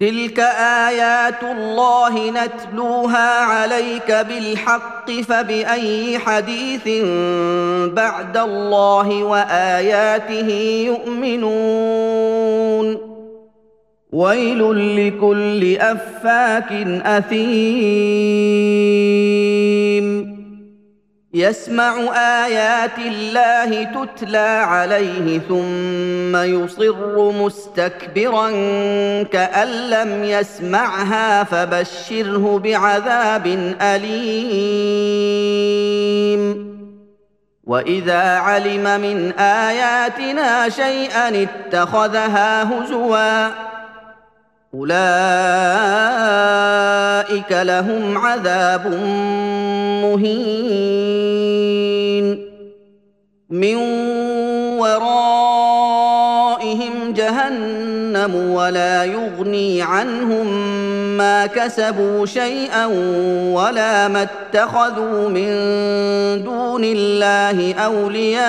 تلك ايات الله نتلوها عليك بالحق فباي حديث بعد الله واياته يؤمنون ويل لكل افاك اثيم يسمع آيات الله تتلى عليه ثم يصر مستكبرا كأن لم يسمعها فبشره بعذاب أليم. وإذا علم من آياتنا شيئا اتخذها هزوا أولئك لهم عذاب مهين. من ورائهم جهنم ولا يغني عنهم ما كسبوا شيئا ولا ما اتخذوا من دون الله اولياء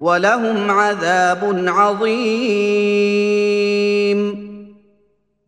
ولهم عذاب عظيم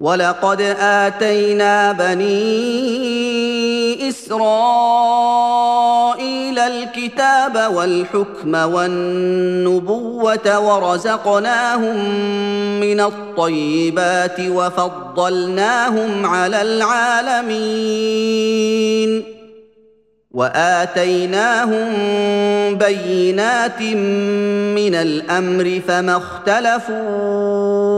ولقد آتينا بني إسرائيل الكتاب والحكم والنبوة ورزقناهم من الطيبات وفضلناهم على العالمين وآتيناهم بينات من الأمر فما اختلفوا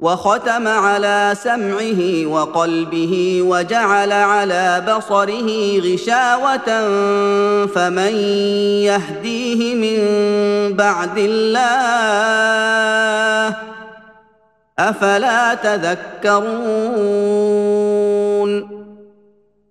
وختم على سمعه وقلبه وجعل على بصره غشاوة فمن يهديه من بعد الله أفلا تذكرون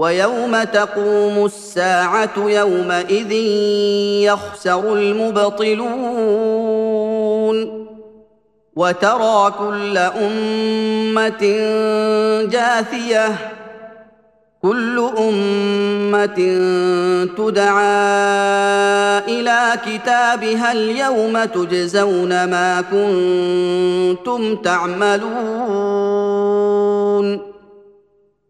ويوم تقوم الساعة يومئذ يخسر المبطلون وترى كل أمة جاثية كل أمة تدعى إلى كتابها اليوم تجزون ما كنتم تعملون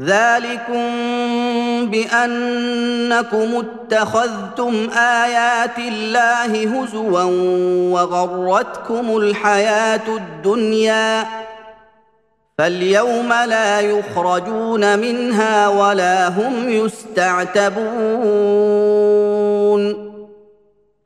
ذلكم بأنكم اتخذتم آيات الله هزوا وغرتكم الحياة الدنيا فاليوم لا يخرجون منها ولا هم يستعتبون